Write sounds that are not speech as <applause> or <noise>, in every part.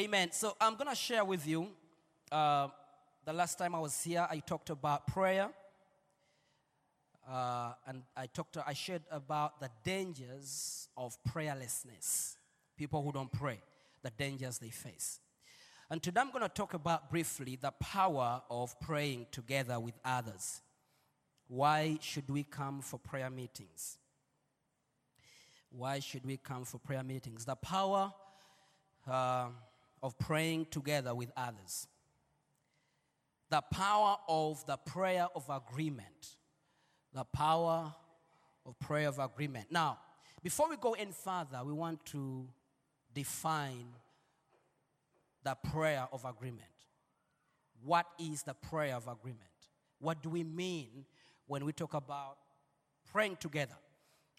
Amen. So I'm going to share with you. Uh, the last time I was here, I talked about prayer, uh, and I talked. I shared about the dangers of prayerlessness. People who don't pray, the dangers they face. And today I'm going to talk about briefly the power of praying together with others. Why should we come for prayer meetings? Why should we come for prayer meetings? The power uh, of praying together with others. The power of the prayer of agreement. The power of prayer of agreement. Now, before we go any further, we want to define the prayer of agreement. What is the prayer of agreement? What do we mean when we talk about praying together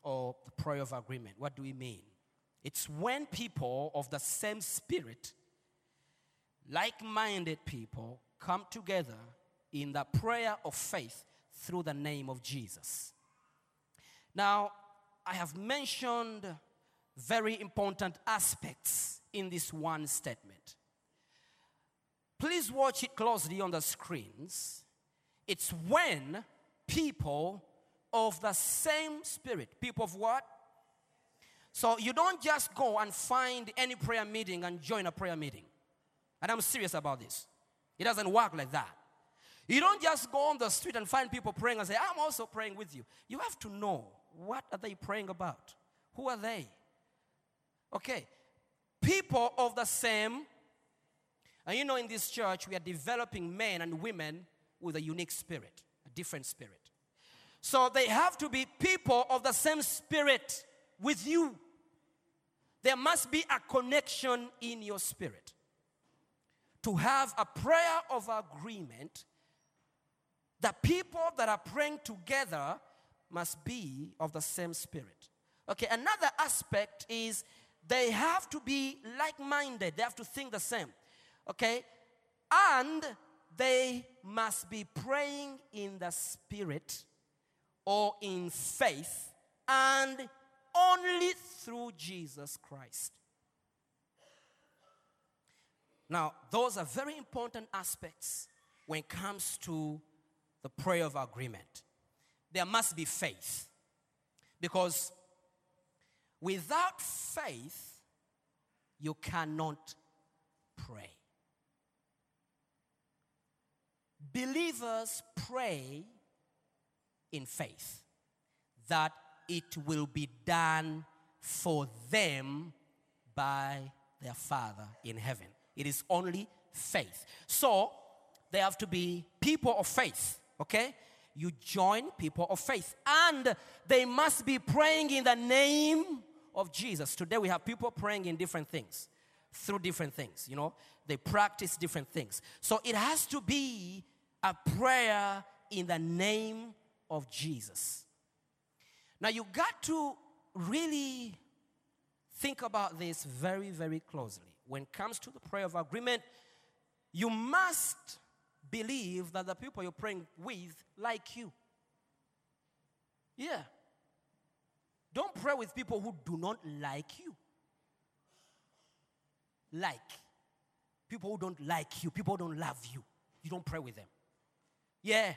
or the prayer of agreement? What do we mean? It's when people of the same spirit, like minded people, come together in the prayer of faith through the name of Jesus. Now, I have mentioned very important aspects in this one statement. Please watch it closely on the screens. It's when people of the same spirit, people of what? So you don't just go and find any prayer meeting and join a prayer meeting. And I'm serious about this. It doesn't work like that. You don't just go on the street and find people praying and say, I'm also praying with you. You have to know what are they praying about? Who are they? Okay. People of the same and you know, in this church, we are developing men and women with a unique spirit, a different spirit. So they have to be people of the same spirit with you. There must be a connection in your spirit. To have a prayer of agreement, the people that are praying together must be of the same spirit. Okay, another aspect is they have to be like minded, they have to think the same. Okay? And they must be praying in the spirit or in faith and only through Jesus Christ. Now, those are very important aspects when it comes to the prayer of agreement. There must be faith. Because without faith, you cannot pray. Believers pray in faith that it will be done for them by their Father in heaven. It is only faith. So, they have to be people of faith, okay? You join people of faith, and they must be praying in the name of Jesus. Today, we have people praying in different things, through different things, you know? They practice different things. So, it has to be a prayer in the name of Jesus. Now, you got to really think about this very, very closely. When it comes to the prayer of agreement, you must believe that the people you're praying with like you. Yeah. Don't pray with people who do not like you. Like. People who don't like you, people who don't love you. You don't pray with them. Yeah.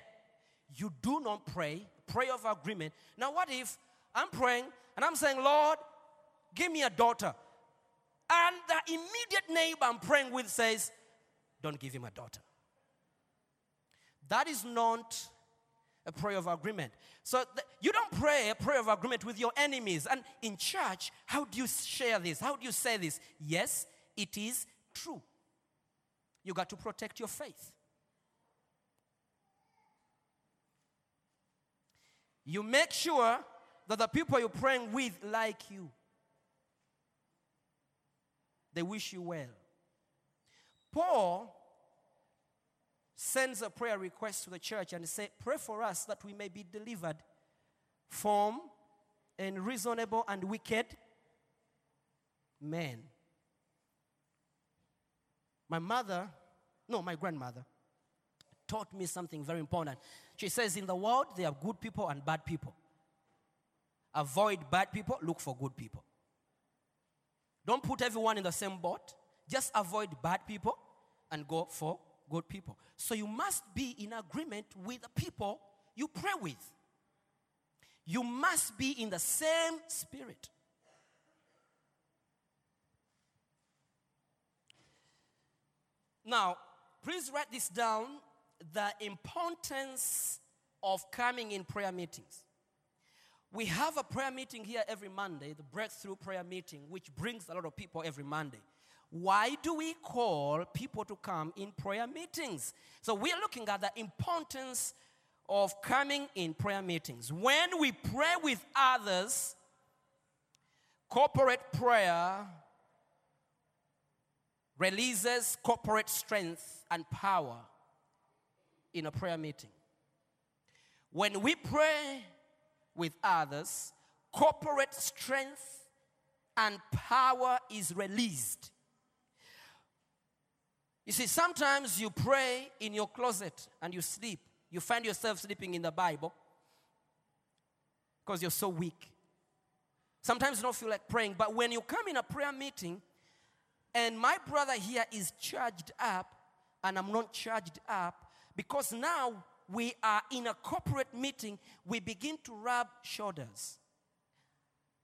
You do not pray, prayer of agreement. Now, what if I'm praying and I'm saying, Lord, give me a daughter? And the immediate neighbor I'm praying with says, Don't give him a daughter. That is not a prayer of agreement. So th- you don't pray a prayer of agreement with your enemies. And in church, how do you share this? How do you say this? Yes, it is true. You got to protect your faith. You make sure that the people you're praying with like you. They wish you well. Paul sends a prayer request to the church and say, Pray for us that we may be delivered from unreasonable and wicked men. My mother, no, my grandmother, taught me something very important. She says, In the world, there are good people and bad people. Avoid bad people, look for good people. Don't put everyone in the same boat. Just avoid bad people and go for good people. So you must be in agreement with the people you pray with. You must be in the same spirit. Now, please write this down the importance of coming in prayer meetings. We have a prayer meeting here every Monday, the breakthrough prayer meeting, which brings a lot of people every Monday. Why do we call people to come in prayer meetings? So we are looking at the importance of coming in prayer meetings. When we pray with others, corporate prayer releases corporate strength and power in a prayer meeting. When we pray with others, corporate strength and power is released. You see, sometimes you pray in your closet and you sleep. You find yourself sleeping in the Bible because you're so weak. Sometimes you don't feel like praying, but when you come in a prayer meeting and my brother here is charged up and I'm not charged up, because now we are in a corporate meeting, we begin to rub shoulders.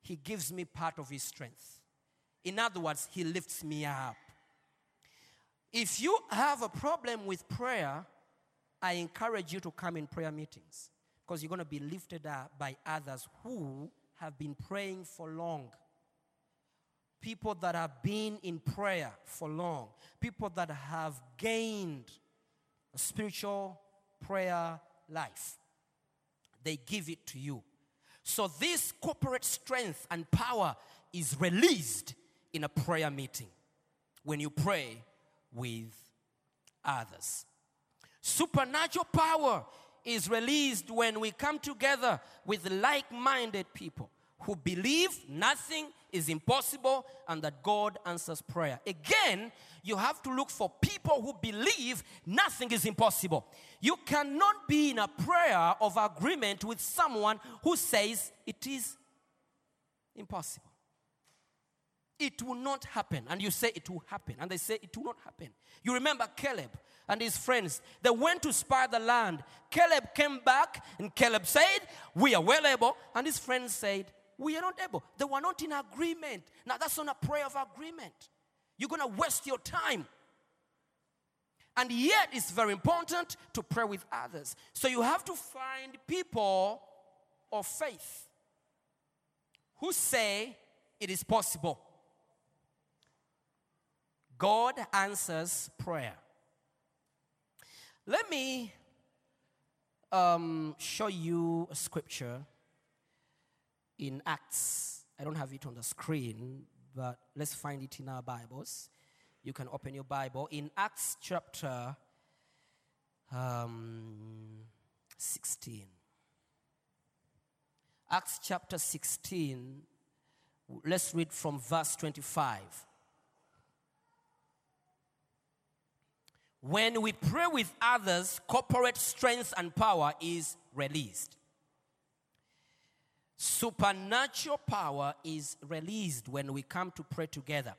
He gives me part of his strength. In other words, he lifts me up. If you have a problem with prayer, I encourage you to come in prayer meetings because you're going to be lifted up by others who have been praying for long. People that have been in prayer for long. People that have gained spiritual prayer life. They give it to you. So, this corporate strength and power is released in a prayer meeting when you pray with others. Supernatural power is released when we come together with like minded people who believe nothing is impossible and that God answers prayer. Again, you have to look for people who believe nothing is impossible. You cannot be in a prayer of agreement with someone who says it is impossible. It will not happen. And you say it will happen. And they say it will not happen. You remember Caleb and his friends. They went to spy the land. Caleb came back and Caleb said, We are well able. And his friends said, We are not able. They were not in agreement. Now, that's not a prayer of agreement. You're going to waste your time. And yet, it's very important to pray with others. So, you have to find people of faith who say it is possible. God answers prayer. Let me um, show you a scripture in Acts. I don't have it on the screen, but let's find it in our Bibles. You can open your Bible in Acts chapter um, 16. Acts chapter 16, let's read from verse 25. When we pray with others, corporate strength and power is released. Supernatural power is released when we come to pray together.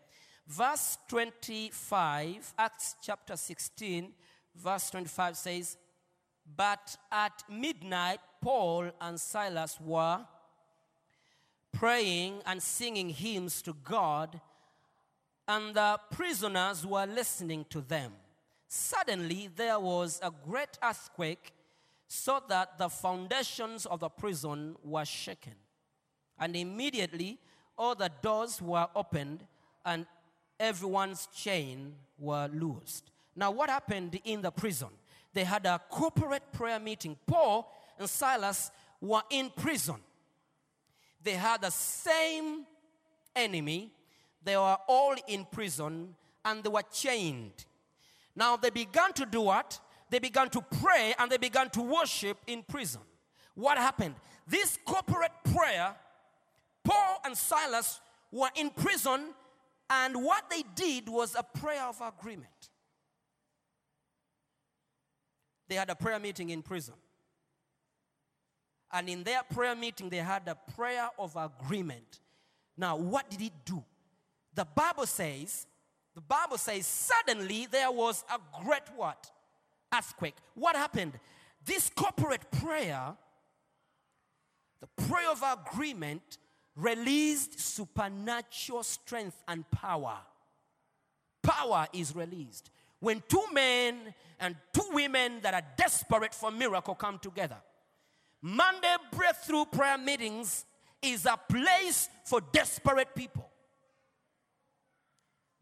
Verse 25, Acts chapter 16, verse 25 says, But at midnight, Paul and Silas were praying and singing hymns to God, and the prisoners were listening to them. Suddenly, there was a great earthquake, so that the foundations of the prison were shaken. And immediately, all the doors were opened, and everyone's chain were loosed. Now, what happened in the prison? They had a corporate prayer meeting. Paul and Silas were in prison. They had the same enemy, They were all in prison and they were chained. Now they began to do what? They began to pray and they began to worship in prison. What happened? This corporate prayer, Paul and Silas were in prison, and what they did was a prayer of agreement. They had a prayer meeting in prison. And in their prayer meeting, they had a prayer of agreement. Now, what did it do? The Bible says, the Bible says, suddenly there was a great what? Earthquake. What happened? This corporate prayer, the prayer of agreement, released supernatural strength and power. Power is released. When two men and two women that are desperate for miracle come together. Monday breakthrough prayer meetings is a place for desperate people.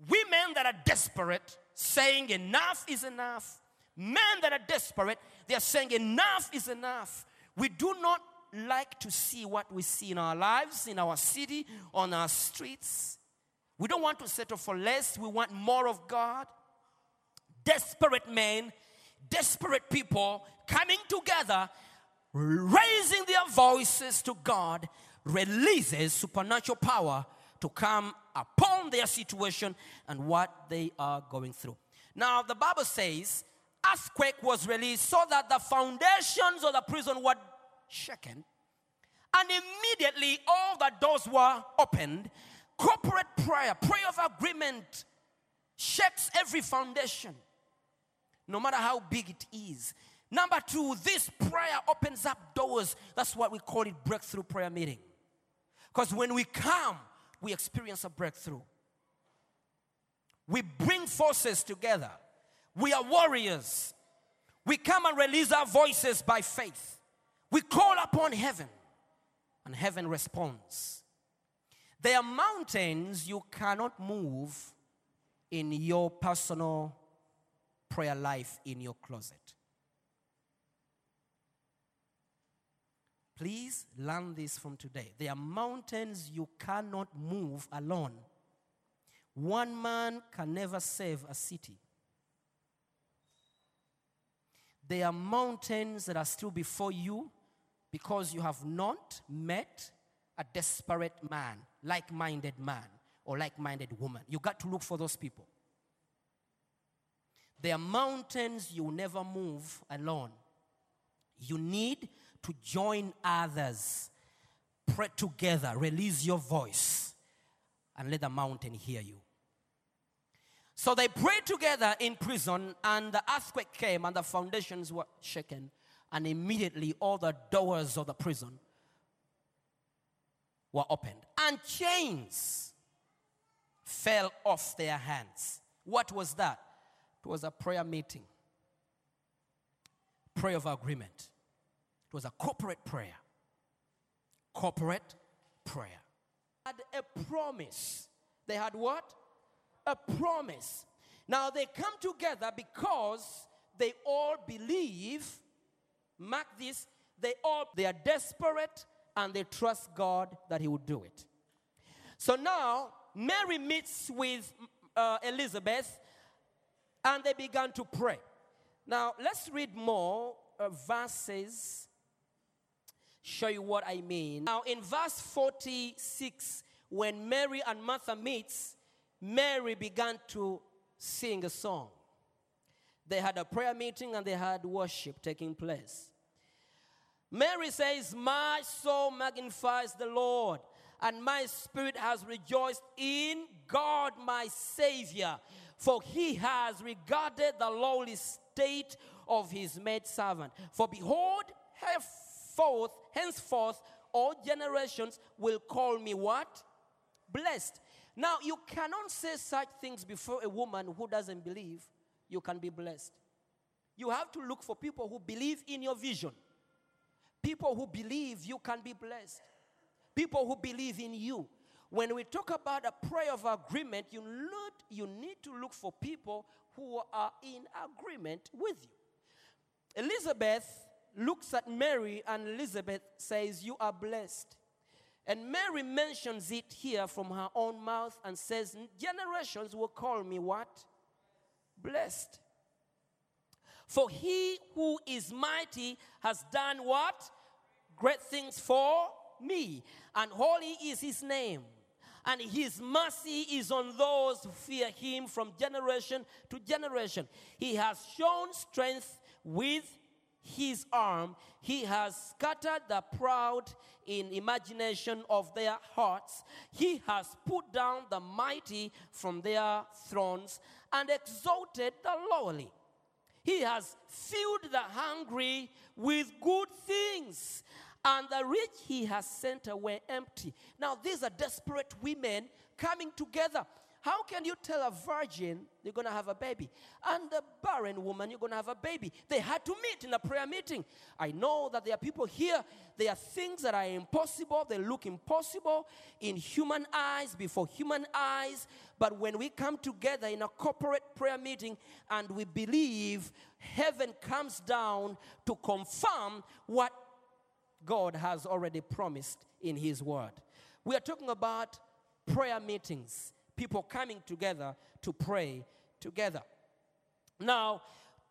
Women that are desperate, saying enough is enough. Men that are desperate, they are saying enough is enough. We do not like to see what we see in our lives, in our city, on our streets. We don't want to settle for less. We want more of God. Desperate men, desperate people coming together, raising their voices to God, releases supernatural power to come upon their situation and what they are going through. Now, the Bible says, earthquake was released so that the foundations of the prison were shaken, and immediately all the doors were opened. Corporate prayer, prayer of agreement, shakes every foundation, no matter how big it is. Number two, this prayer opens up doors. That's what we call it breakthrough prayer meeting. Because when we come, we experience a breakthrough. We bring forces together. We are warriors. We come and release our voices by faith. We call upon heaven, and heaven responds. There are mountains you cannot move in your personal prayer life in your closet. Please learn this from today. There are mountains you cannot move alone. One man can never save a city. There are mountains that are still before you because you have not met a desperate man, like minded man, or like minded woman. You got to look for those people. There are mountains you never move alone. You need to join others. Pray together, release your voice, and let the mountain hear you. So they prayed together in prison, and the earthquake came, and the foundations were shaken, and immediately all the doors of the prison were opened, and chains fell off their hands. What was that? It was a prayer meeting, prayer of agreement. It was a corporate prayer. Corporate prayer. Had a promise. They had what? A promise. Now they come together because they all believe. Mark this. They all they are desperate and they trust God that He will do it. So now Mary meets with uh, Elizabeth and they began to pray. Now let's read more uh, verses show you what I mean. Now, in verse 46, when Mary and Martha meets, Mary began to sing a song. They had a prayer meeting and they had worship taking place. Mary says, My soul magnifies the Lord, and my spirit has rejoiced in God my Savior, for he has regarded the lowly state of his maid servant. For behold, henceforth, henceforth, all generations will call me what? Blessed. Now, you cannot say such things before a woman who doesn't believe you can be blessed. You have to look for people who believe in your vision, people who believe you can be blessed, people who believe in you. When we talk about a prayer of agreement, you need, you need to look for people who are in agreement with you. Elizabeth looks at Mary and Elizabeth says, You are blessed. And Mary mentions it here from her own mouth and says, Generations will call me what? Blessed. For he who is mighty has done what? Great things for me. And holy is his name. And his mercy is on those who fear him from generation to generation. He has shown strength with his arm. He has scattered the proud in imagination of their hearts. He has put down the mighty from their thrones and exalted the lowly. He has filled the hungry with good things, and the rich he has sent away empty. Now, these are desperate women coming together. How can you tell a virgin you're going to have a baby? And a barren woman, you're going to have a baby. They had to meet in a prayer meeting. I know that there are people here, there are things that are impossible. They look impossible in human eyes, before human eyes. But when we come together in a corporate prayer meeting and we believe, heaven comes down to confirm what God has already promised in His Word. We are talking about prayer meetings, people coming together to pray together. Now,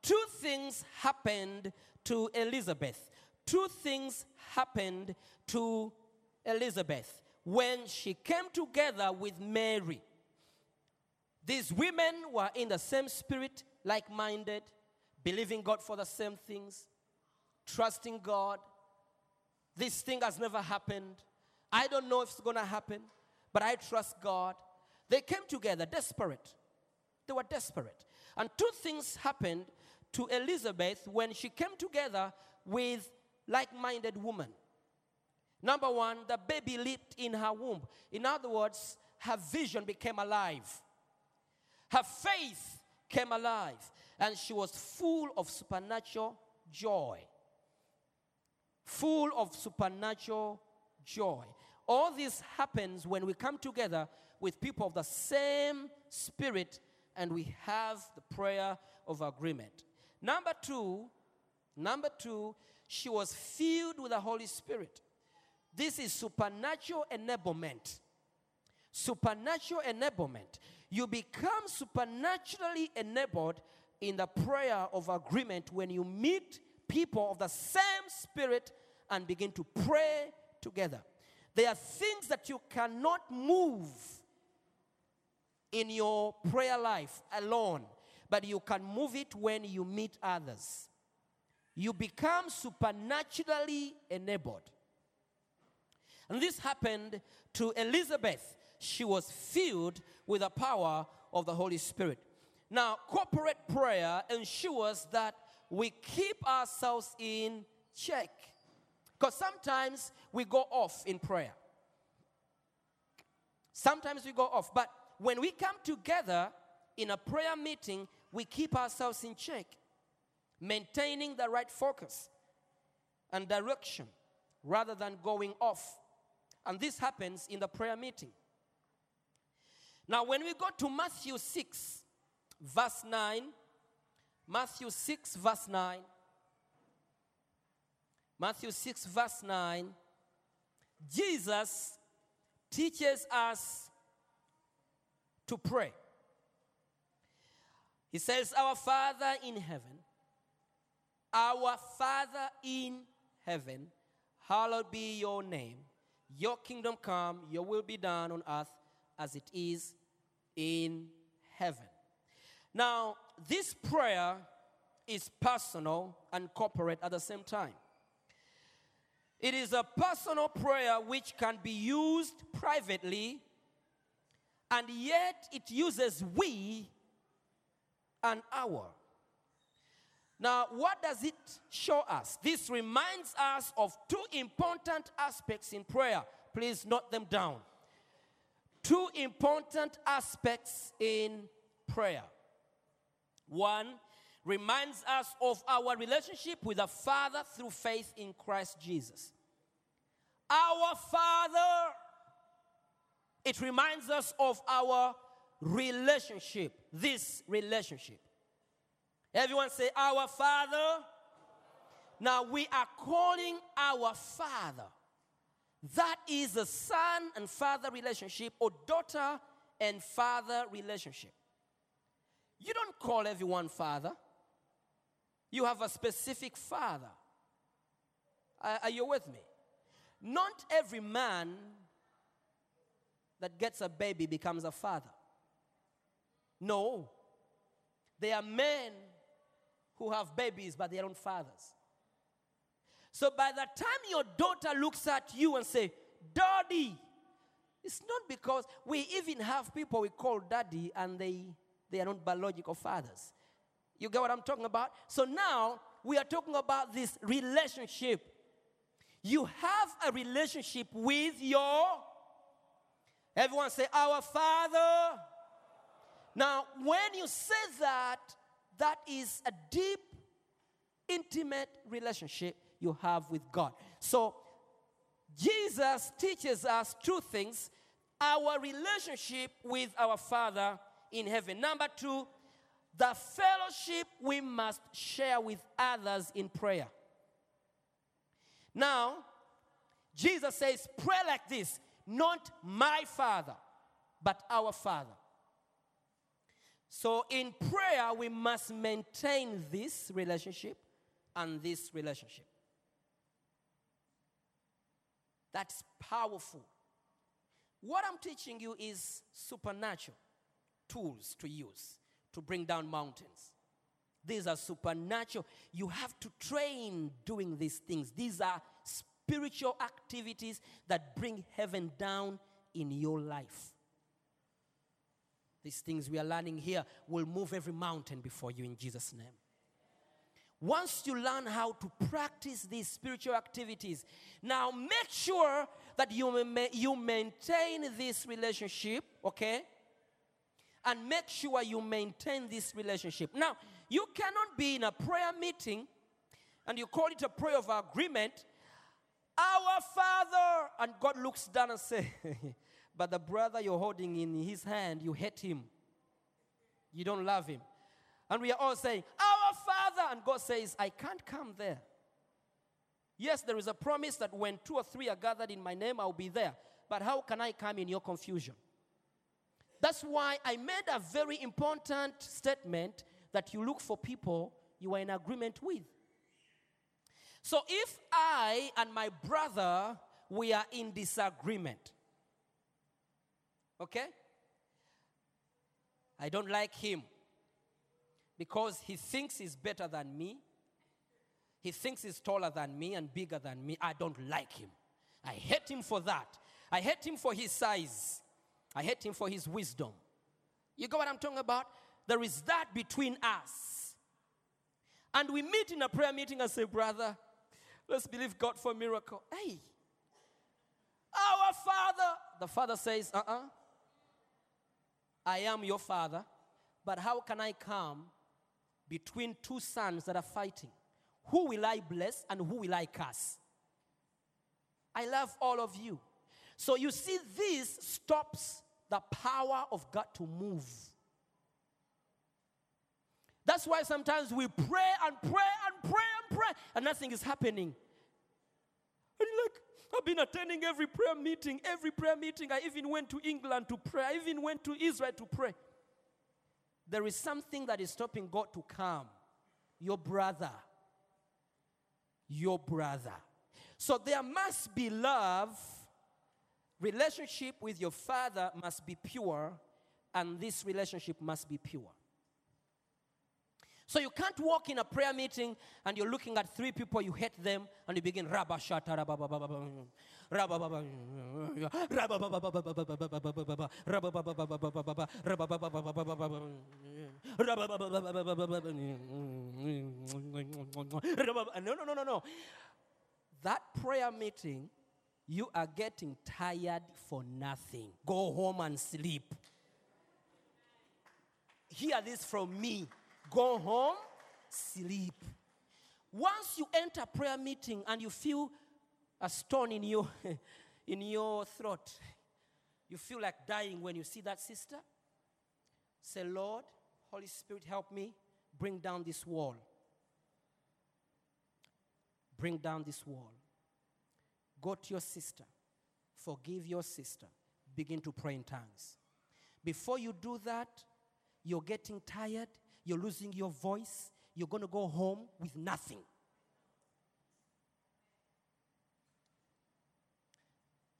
two things happened to Elizabeth. Two things happened to Elizabeth when she came together with Mary. These women were in the same spirit, like minded, believing God for the same things, trusting God. This thing has never happened. I don't know if it's going to happen, but I trust God. They came together desperate. They were desperate. And two things happened to Elizabeth when she came together with like minded woman. Number one, the baby leaped in her womb. In other words, her vision became alive. Her faith came alive. And she was full of supernatural joy. Full of supernatural joy. All this happens when we come together with people of the same spirit and we have the prayer of agreement. Number two, number two, she was filled with the Holy Spirit. This is supernatural enablement. Supernatural enablement. You become supernaturally enabled in the prayer of agreement when you meet people of the same spirit and begin to pray together. There are things that you cannot move in your prayer life alone, but you can move it when you meet others. You become supernaturally enabled. And this happened to Elizabeth. She was filled with the power of the Holy Spirit. Now, corporate prayer ensures that we keep ourselves in check. Because sometimes we go off in prayer. Sometimes we go off. But when we come together in a prayer meeting, we keep ourselves in check, maintaining the right focus and direction rather than going off. And this happens in the prayer meeting. Now, when we go to Matthew 6, verse 9, Matthew 6, verse 9, Matthew 6, verse 9, Jesus teaches us to pray. He says, Our Father in heaven, our Father in heaven, hallowed be your name. Your kingdom come, your will be done on earth as it is in heaven. Now, this prayer is personal and corporate at the same time. It is a personal prayer which can be used privately, and yet it uses we and our. Now, what does it show us? This reminds us of two important aspects in prayer. Please note them down. Two important aspects in prayer. One reminds us of our relationship with the Father through faith in Christ Jesus. Our Father, it reminds us of our relationship, this relationship. Everyone say, Our Father. Now we are calling our Father. That is a son and father relationship or daughter and father relationship. You don't call everyone father, you have a specific father. Are, you with me? Not every man that gets a baby becomes a father. No. There are men who have babies, but they aren't fathers. So by the time your daughter looks at you and say, Daddy, it's not because we even have people we call daddy and they, they are not biological fathers. You get what I'm talking about? So now we are talking about this relationship. You have a relationship with your, everyone say, our father. Now, when you say that, that is a deep, intimate relationship you have with God. So, Jesus teaches us two things our relationship with our Father in heaven. Number two, the fellowship we must share with others in prayer. Now, Jesus says, pray like this not my Father, but our Father. So, in prayer, we must maintain this relationship and this relationship. That's powerful. What I'm teaching you is supernatural tools to use to bring down mountains. These are supernatural. You have to train doing these things. These are spiritual activities that bring heaven down in your life. These things we are learning here will move every mountain before you in Jesus' name. Once you learn how to practice these spiritual activities, now make sure that you, you maintain this relationship, okay? And make sure you maintain this relationship. Now, you cannot be in a prayer meeting and you call it a prayer of agreement. Our Father, and God looks down and says, <laughs> But the brother you're holding in his hand, you hate him. You don't love him. And we are all saying, Our Father. And God says, I can't come there. Yes, there is a promise that when two or three are gathered in my name, I'll be there. But how can I come in your confusion? That's why I made a very important statement that you look for people you are in agreement with. So if I and my brother we are in disagreement, okay? I don't like him because he thinks he's better than me. He thinks he's taller than me and bigger than me. I don't like him. I hate him for that. I hate him for his size. I hate him for his wisdom. You got what I'm talking about? There is that between us. And we meet in a prayer meeting and say, Brother, let's believe God for a miracle. Hey, our Father. The Father says, Uh uh I am your Father, but how can I come between two sons that are fighting? Who will I bless and who will I curse? I love all of you. So you see, this stops the power of God to move. That's why sometimes we pray and pray and pray pray, and nothing is happening. And like, I've been attending every prayer meeting, every prayer meeting. I even went to England to pray. I even went to Israel to pray. There is something that is stopping God to come. Your brother. Your brother. So there must be love. Relationship with your father must be pure, and this relationship must be pure. So you can't walk in a prayer meeting and you're looking at three people, you hate them, and you begin rabba shata rabba baba rabba baba rabba baba baba baba baba rabba baba baba baba baba rabba baba baba rabba no no no no no that prayer meeting you are getting tired for nothing go home and sleep hear this from me go home sleep. Once you enter prayer meeting and you feel a stone in your <laughs> in your throat you feel like dying when you see that sister say lord holy spirit help me bring down this wall. Bring down this wall. Go to your sister. Forgive your sister, begin to pray in tongues. Before you do that, you're getting tired, you're losing your voice, you're going to go home with nothing.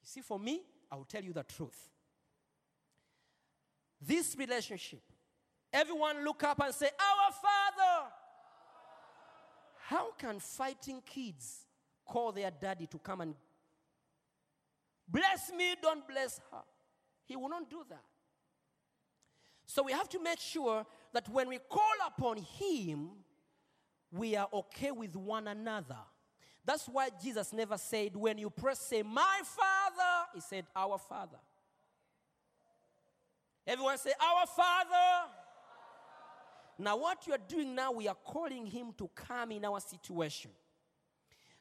You see, for me, I will tell you the truth. This relationship, everyone look up and say, Our Father. How can fighting kids call their daddy to come and bless me, don't bless her? He will not do that. So we have to make sure that when we call upon Him, we are okay with one another. That's why Jesus never said, when you pray, say, My Father. He said, Our Father. Everyone say, Our Father. Now, what you are doing now, we are calling Him to come in our situation.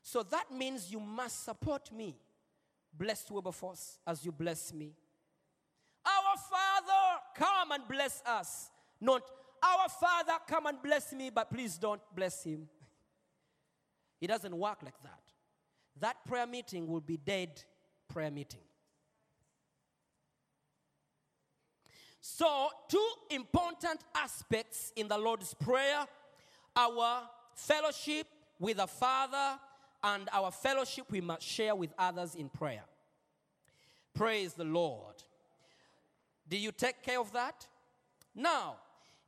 So that means you must support me. Bless Wilberforce as you bless me. Our Father, come and bless us. Not, Our Father, come and bless me, but please don't bless him. It doesn't work like that. That prayer meeting will be dead prayer meeting. So, two important aspects in the Lord's Prayer our fellowship with the Father and our fellowship we must share with others in prayer. Praise the Lord. Do you take care of that? Now,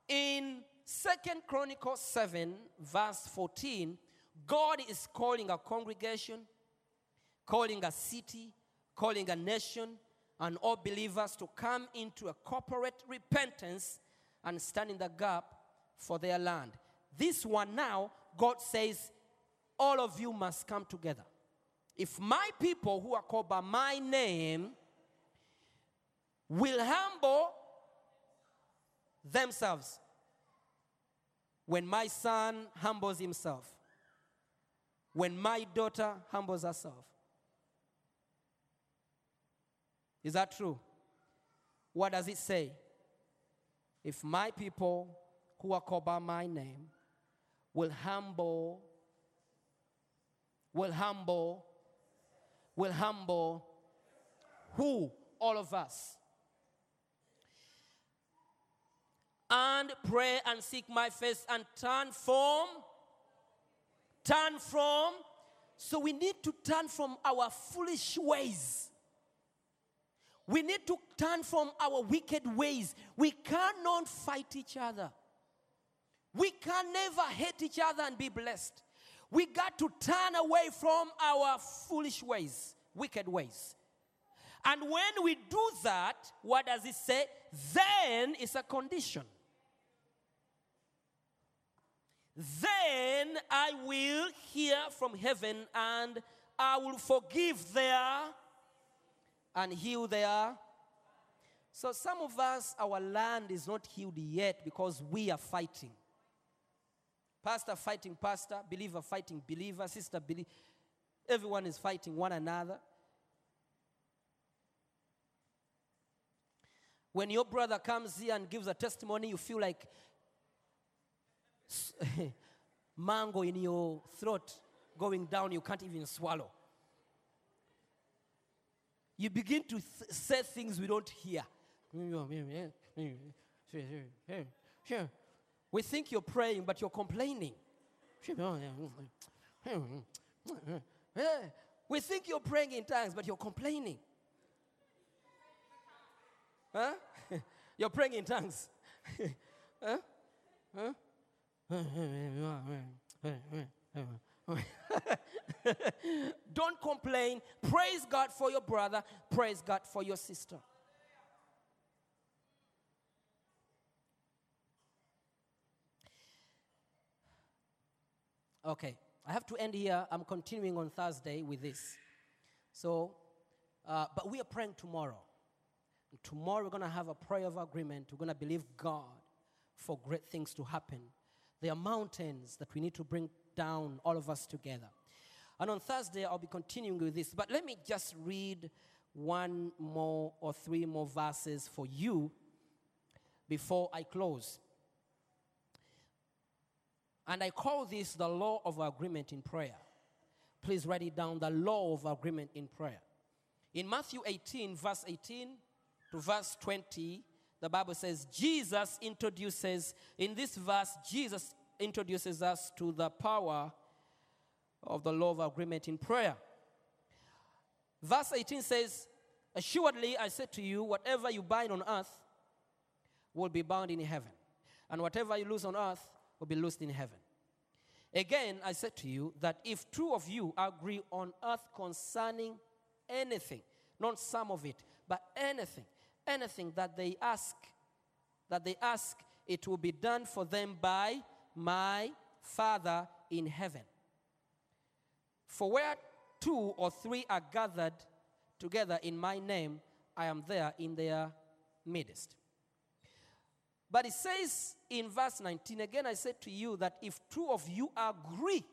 in Second Chronicles 7, verse 14, God is calling a congregation, calling a city, calling a nation, and all believers to come into a corporate repentance and stand in the gap for their land. This one now, God says, all of you must come together. If my people who are called by my name will humble themselves, when my son humbles himself, when my daughter humbles herself. Is that true? What does it say? If my people who are called by my name will humble, will humble, will humble who? All of us. And pray and seek my face and turn from, turn from. So we need to turn from our foolish ways. We need to turn from our wicked ways. We cannot fight each other. We can never hate each other and be blessed. We got to turn away from our foolish ways, wicked ways. And when we do that, what does it say? Then it's a condition. Then I will hear from heaven and I will forgive their and heal their. So some of us, our land is not healed yet because we are fighting. Pastor fighting pastor, believer fighting believer, sister believer. Everyone is fighting one another. When your brother comes here and gives a testimony, you feel like <laughs> mango in your throat going down, you can't even swallow. You begin to th- say things we don't hear. We think you're praying, but you're complaining. We think you're praying in tongues, but you're complaining. Huh? <laughs> You're praying in tongues. <laughs> huh? Huh? <laughs> Don't complain. Praise God for your brother. Praise God for your sister. Okay, I have to end here. I'm continuing on Thursday with this. So, uh, but we are praying tomorrow. Tomorrow we're going to have a prayer of agreement. We're going to believe God for great things to happen. There are mountains that we need to bring down, all of us together. And on Thursday, I'll be continuing with this. But let me just read one more or three more verses for you before I close. And I call this the law of agreement in prayer. Please write it down the law of agreement in prayer. In Matthew 18, verse 18 to verse 20, the Bible says Jesus introduces, in this verse, Jesus introduces us to the power of the law of agreement in prayer. Verse 18 says, Assuredly, I say to you, whatever you bind on earth will be bound in heaven, and whatever you loose on earth will be loosed in heaven. Again, I said to you that if two of you agree on earth concerning anything, not some of it, but anything, anything that they ask, that they ask, it will be done for them by my Father in heaven. For where two or three are gathered together in my name, I am there in their midst. But it says in verse 19, again, I said to you that if two of you agree,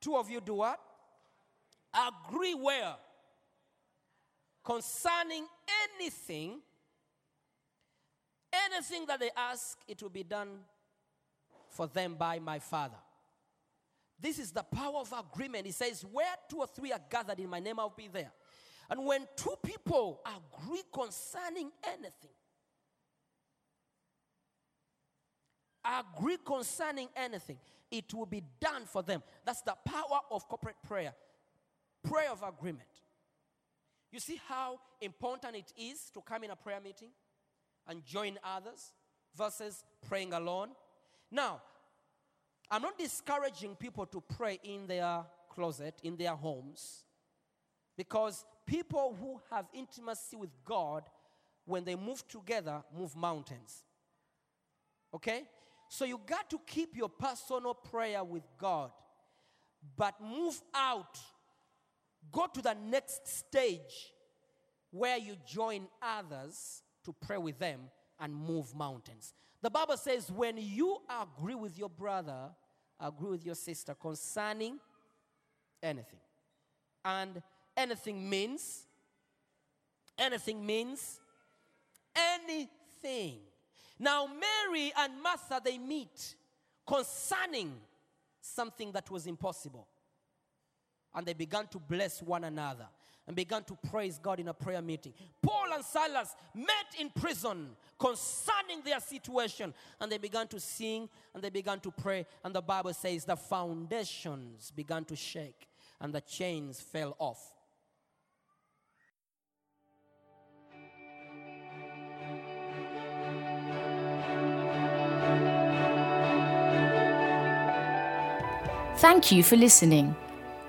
two of you do what? Agree where? Concerning anything, anything that they ask, it will be done for them by my Father. This is the power of agreement. He says, Where two or three are gathered in my name, I'll be there. And when two people agree concerning anything, agree concerning anything, it will be done for them. That's the power of corporate prayer, prayer of agreement. You see how important it is to come in a prayer meeting and join others versus praying alone? Now, I'm not discouraging people to pray in their closet, in their homes, because people who have intimacy with God, when they move together, move mountains. Okay? So you got to keep your personal prayer with God, but move out. Go to the next stage where you join others to pray with them and move mountains. The Bible says, when you agree with your brother, agree with your sister concerning anything. And anything means, anything means anything. Now, Mary and Martha, they meet concerning something that was impossible. And they began to bless one another and began to praise God in a prayer meeting. Paul and Silas met in prison concerning their situation and they began to sing and they began to pray. And the Bible says the foundations began to shake and the chains fell off. Thank you for listening.